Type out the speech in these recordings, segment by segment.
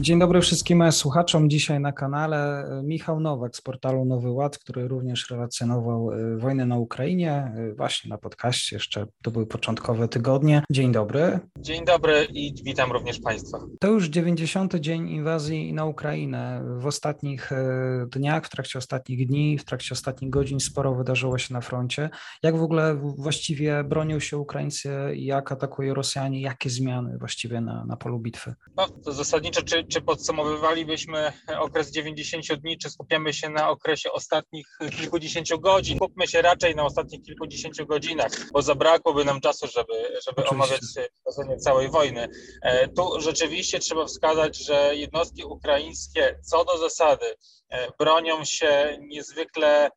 Dzień dobry wszystkim słuchaczom. Dzisiaj na kanale Michał Nowak z portalu Nowy Ład, który również relacjonował e, wojnę na Ukrainie, e, właśnie na podcaście. Jeszcze to były początkowe tygodnie. Dzień dobry. Dzień dobry i witam również Państwa. To już 90. dzień inwazji na Ukrainę. W ostatnich dniach, w trakcie ostatnich dni, w trakcie ostatnich godzin sporo wydarzyło się na froncie. Jak w ogóle właściwie bronią się Ukraińcy, jak atakują Rosjanie, jakie zmiany właściwie na, na polu bitwy? No, to zasadniczo, czy czy podsumowywalibyśmy okres 90 dni, czy skupiamy się na okresie ostatnich kilkudziesięciu godzin? Skupmy się raczej na ostatnich kilkudziesięciu godzinach, bo zabrakłoby nam czasu, żeby, żeby omawiać ocenie całej wojny. E, tu rzeczywiście trzeba wskazać, że jednostki ukraińskie co do zasady e, bronią się niezwykle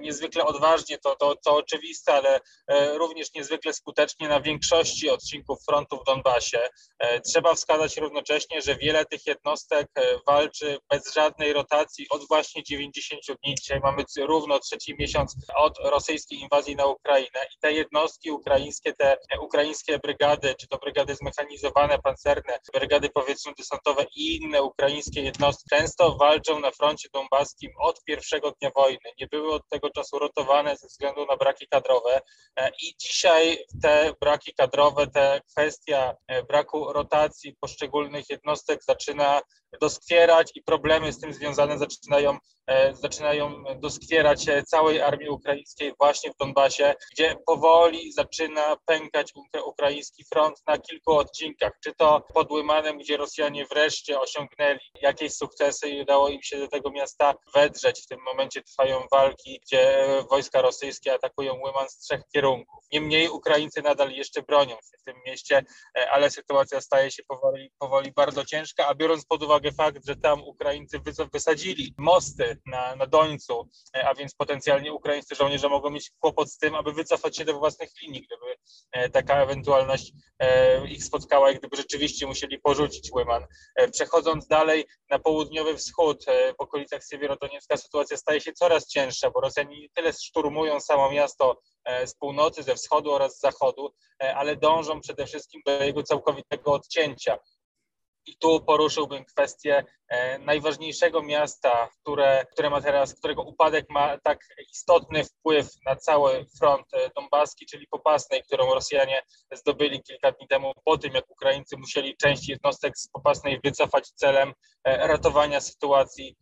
niezwykle odważnie, to, to, to oczywiste, ale e, również niezwykle skutecznie na większości odcinków frontu w Donbasie. E, trzeba wskazać równocześnie, że wiele tych jednostek walczy bez żadnej rotacji od właśnie 90 dni. Dzisiaj mamy równo trzeci miesiąc od rosyjskiej inwazji na Ukrainę i te jednostki ukraińskie, te ukraińskie brygady, czy to brygady zmechanizowane, pancerne, brygady powietrzno-desantowe i inne ukraińskie jednostki często walczą na froncie donbaskim od pierwszego dnia wojny. Nie były od tego czasu rotowane ze względu na braki kadrowe. E, i dzisiaj te braki kadrowe, te kwestia e, braku rotacji poszczególnych jednostek zaczyna doskwierać i problemy z tym związane zaczynają, zaczynają doskwierać całej armii ukraińskiej właśnie w Donbasie, gdzie powoli zaczyna pękać ukraiński front na kilku odcinkach, czy to pod Lymanem, gdzie Rosjanie wreszcie osiągnęli jakieś sukcesy i udało im się do tego miasta wedrzeć. W tym momencie trwają walki, gdzie wojska rosyjskie atakują Lyman z trzech kierunków. Niemniej Ukraińcy nadal jeszcze bronią się w tym mieście, e, ale sytuacja staje się powoli, powoli bardzo ciężka, a biorąc pod uwagę fakt, że tam Ukraińcy wysadzili mosty na, na Dońcu, e, a więc potencjalnie ukraińscy żołnierze mogą mieć kłopot z tym, aby wycofać się do własnych linii, gdyby e, taka ewentualność e, ich spotkała i gdyby rzeczywiście musieli porzucić Łyman. Przechodząc dalej na południowy wschód, w okolicach Siewierodoniecka sytuacja staje się coraz cięższa, bo Rosjanie nie tyle szturmują samo miasto z północy, ze wschodu oraz z zachodu, ale dążą przede wszystkim do jego całkowitego odcięcia. I tu poruszyłbym kwestię najważniejszego miasta, które, które ma teraz, którego upadek ma tak istotny wpływ na cały front e, donbaski, czyli Popasnej, którą Rosjanie zdobyli kilka dni temu po tym, jak Ukraińcy musieli część jednostek z Popasnej wycofać celem e, ratowania sytuacji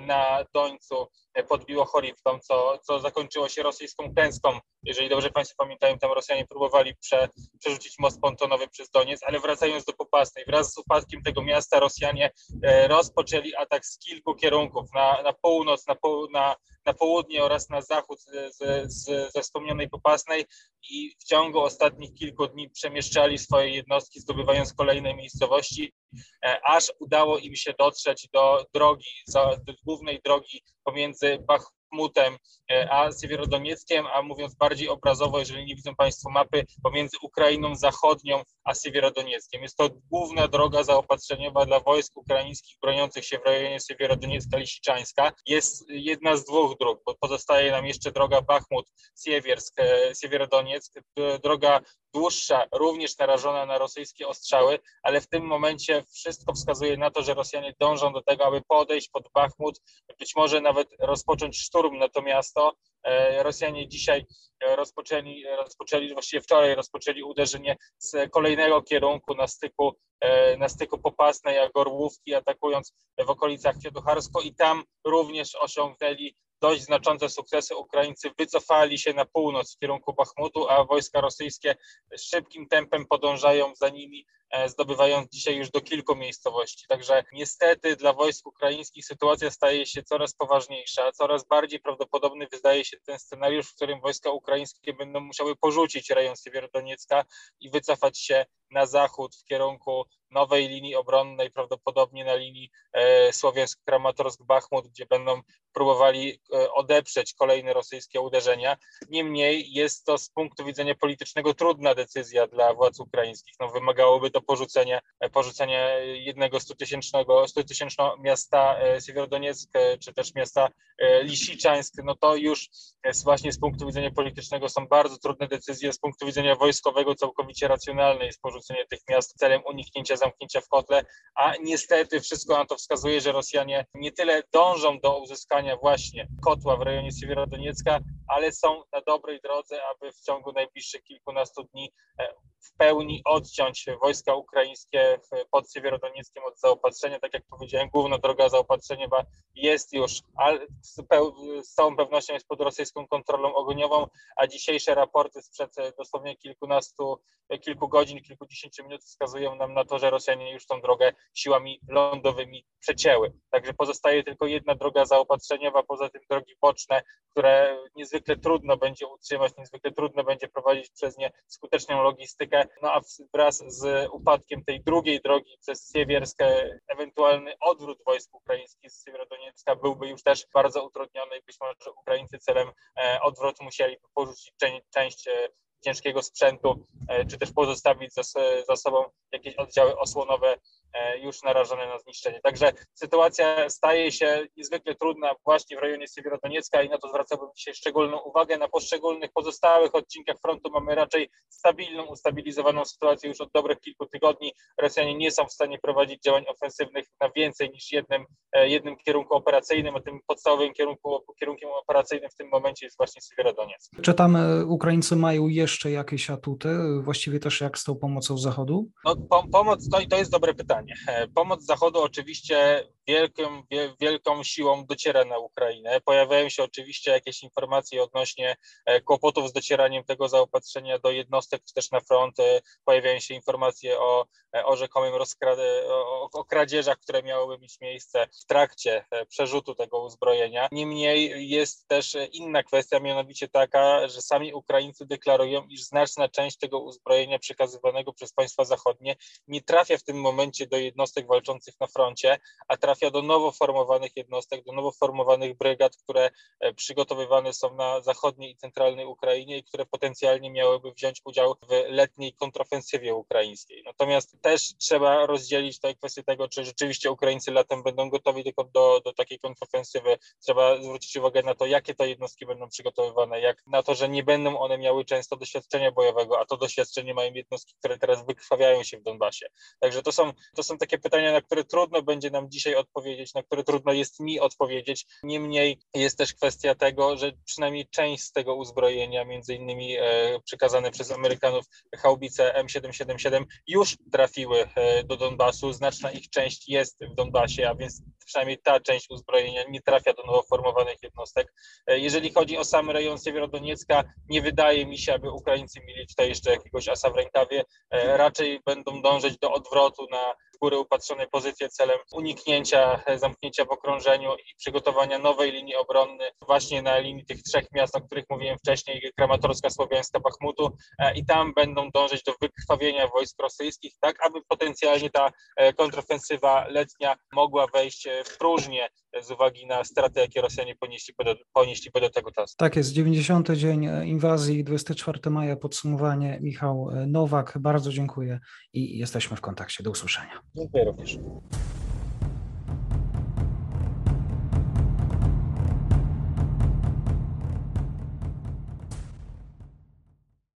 na Dońcu pod Biłochorivką, co, co zakończyło się rosyjską klęską. Jeżeli dobrze Państwo pamiętają, tam Rosjanie próbowali prze, przerzucić most pontonowy przez Doniec, ale wracając do Popasnej, wraz z upadkiem tego miasta Rosjanie e, rozpoczęli atak z kilku kierunków, na, na północ, na, po, na, na południe oraz na zachód z, z, ze wspomnianej Popasnej i w ciągu ostatnich kilku dni przemieszczali swoje jednostki, zdobywając kolejne miejscowości, e, aż udało im się dotrzeć do drogi, do głównej drogi pomiędzy Bach, e, a Siewierodonieckiem, a mówiąc bardziej obrazowo, jeżeli nie widzą Państwo mapy, pomiędzy Ukrainą Zachodnią a Siewierodonieckiem. Jest to główna droga zaopatrzeniowa dla wojsk ukraińskich broniących się w rejonie Siewierodoniecka-Lisiczańska. Jest jedna z dwóch dróg, bo pozostaje nam jeszcze droga Bachmut-Siewiersk, e, droga dłuższa, również narażona na rosyjskie ostrzały, ale w tym momencie wszystko wskazuje na to, że Rosjanie dążą do tego, aby podejść pod Bachmut, być może nawet rozpocząć szturm na to miasto. E, Rosjanie dzisiaj rozpoczęli, rozpoczęli, właściwie wczoraj rozpoczęli uderzenie z kolejnego kierunku na styku, e, na styku Popasnej, a Gorłówki, atakując w okolicach Kieducharsko i tam również osiągnęli dość znaczące sukcesy. Ukraińcy wycofali się na północ w kierunku Bachmutu, a wojska rosyjskie szybkim tempem podążają za nimi, e, zdobywając dzisiaj już do kilku miejscowości. Także niestety dla wojsk ukraińskich sytuacja staje się coraz poważniejsza, coraz bardziej prawdopodobny wydaje się ten scenariusz, w którym wojska ukraińskie będą musiały porzucić rejon Siewierodoniecka i wycofać się na zachód w kierunku nowej linii obronnej, prawdopodobnie na linii e, Słowiańsk-Kramatorsk-Bachmut, gdzie będą próbowali e, odeprzeć kolejne rosyjskie uderzenia. Niemniej jest to z punktu widzenia politycznego trudna decyzja dla władz ukraińskich. No, wymagałoby to porzucenie, porzucenie jednego 100-tysięcznego 100 miasta Siewierodonieck, czy też miasta Lisiczańsk, no to już właśnie z punktu widzenia politycznego są bardzo trudne decyzje, z punktu widzenia wojskowego całkowicie racjonalne jest porzucenie tych miast celem uniknięcia zamknięcia w kotle, a niestety wszystko na to wskazuje, że Rosjanie nie tyle dążą do uzyskania właśnie kotła w rejonie Siewierodoniecka, ale są na dobrej drodze, aby w ciągu najbliższych kilkunastu dni e, w pełni odciąć wojska ukraińskie pod Siewierodonieckiem od zaopatrzenia. Tak jak powiedziałem, główna droga zaopatrzeniowa jest już, ale z, całą pewnością jest pod rosyjską kontrolą ogniową, a dzisiejsze raporty sprzed e, dosłownie kilkunastu, e, kilku godzin, kilkudziesięciu minut wskazują nam na to, że Rosjanie już tą drogę siłami lądowymi przecięły. Także pozostaje tylko jedna droga zaopatrzeniowa, poza tym drogi boczne, które niezwykle trudno będzie utrzymać, niezwykle trudno będzie prowadzić przez nie skuteczną logistykę, no a wraz z upadkiem tej drugiej drogi przez Siewierskę, ewentualny odwrót wojsk ukraińskich z Siewierodoniecka byłby już też bardzo utrudniony. I być może Ukraińcy celem e, odwrotu musieliby porzucić część e, ciężkiego sprzętu, e, czy też pozostawić za, za sobą jakieś oddziały osłonowe już narażone na zniszczenie. Także sytuacja staje się niezwykle trudna właśnie w rejonie Siewierodoniecka i na to zwracałbym dzisiaj szczególną uwagę. Na poszczególnych pozostałych odcinkach frontu mamy raczej stabilną, ustabilizowaną sytuację już od dobrych kilku tygodni. Rosjanie nie są w stanie prowadzić działań ofensywnych na więcej niż jednym, e, jednym kierunku operacyjnym, a tym podstawowym kierunku, kierunkiem operacyjnym w tym momencie jest właśnie Siewierodonieck. Czy tam e, Ukraińcy mają jeszcze jakieś atuty, właściwie też jak z tą pomocą z Zachodu? No, pomoc, to, to jest dobre pytanie pytanie. E, pomoc Zachodu oczywiście wielką, wielką siłą dociera na Ukrainę. Pojawiają się oczywiście jakieś informacje odnośnie e, kłopotów z docieraniem tego zaopatrzenia do jednostek, czy też na front. E, pojawiają się informacje o, o rzekomym rozkradzie, o, o kradzieżach, które miałyby mieć miejsce w trakcie przerzutu tego uzbrojenia. Niemniej jest też inna kwestia, mianowicie taka, że sami Ukraińcy deklarują, iż znaczna część tego uzbrojenia przekazywanego przez państwa zachodnie nie trafia w tym momencie do jednostek walczących na froncie, a trafia do nowo formowanych jednostek, do nowo formowanych brygad, które e, przygotowywane są na zachodniej i centralnej Ukrainie i które potencjalnie miałyby wziąć udział w letniej kontrofensywie ukraińskiej. Natomiast też trzeba rozdzielić tę kwestię tego, czy rzeczywiście Ukraińcy latem będą gotowi do, do, do takiej kontrofensywy. Trzeba zwrócić uwagę na to, jakie te jednostki będą przygotowywane, jak na to, że nie będą one miały często doświadczenia bojowego, a to doświadczenie mają jednostki, które teraz wykrwawiają się w Donbasie. Także to są, to są takie pytania, na które trudno będzie nam dzisiaj odpowiedzieć, na które trudno jest mi odpowiedzieć. Niemniej jest też kwestia tego, że przynajmniej część z tego uzbrojenia, między innymi e, przekazane przez Amerykanów haubice M777 już trafiły e, do Donbasu. Znaczna ich część jest w Donbasie, a więc przynajmniej ta część uzbrojenia nie trafia do nowo formowanych jednostek. E, jeżeli chodzi o sam rejon Siewierodoniecka, nie wydaje mi się, aby Ukraińcy mieli tutaj jeszcze jakiegoś asa w rękawie. Raczej będą dążyć do odwrotu na góry upatrzone pozycje celem uniknięcia zamknięcia w okrążeniu i przygotowania nowej linii obronnej właśnie na linii tych trzech miast, o których mówiłem wcześniej, Kramatorska, Słowiańska, Bachmutu e, i tam będą dążyć do wykrwawienia wojsk rosyjskich, tak aby potencjalnie ta e, kontrofensywa letnia mogła wejść w próżnię z uwagi na straty, jakie Rosjanie ponieśli do, ponieśli do tego czasu. Tak jest, 90. dzień inwazji, 24 maja podsumowanie. Michał Nowak, bardzo dziękuję i jesteśmy w kontakcie. Do usłyszenia. Dziękuję również.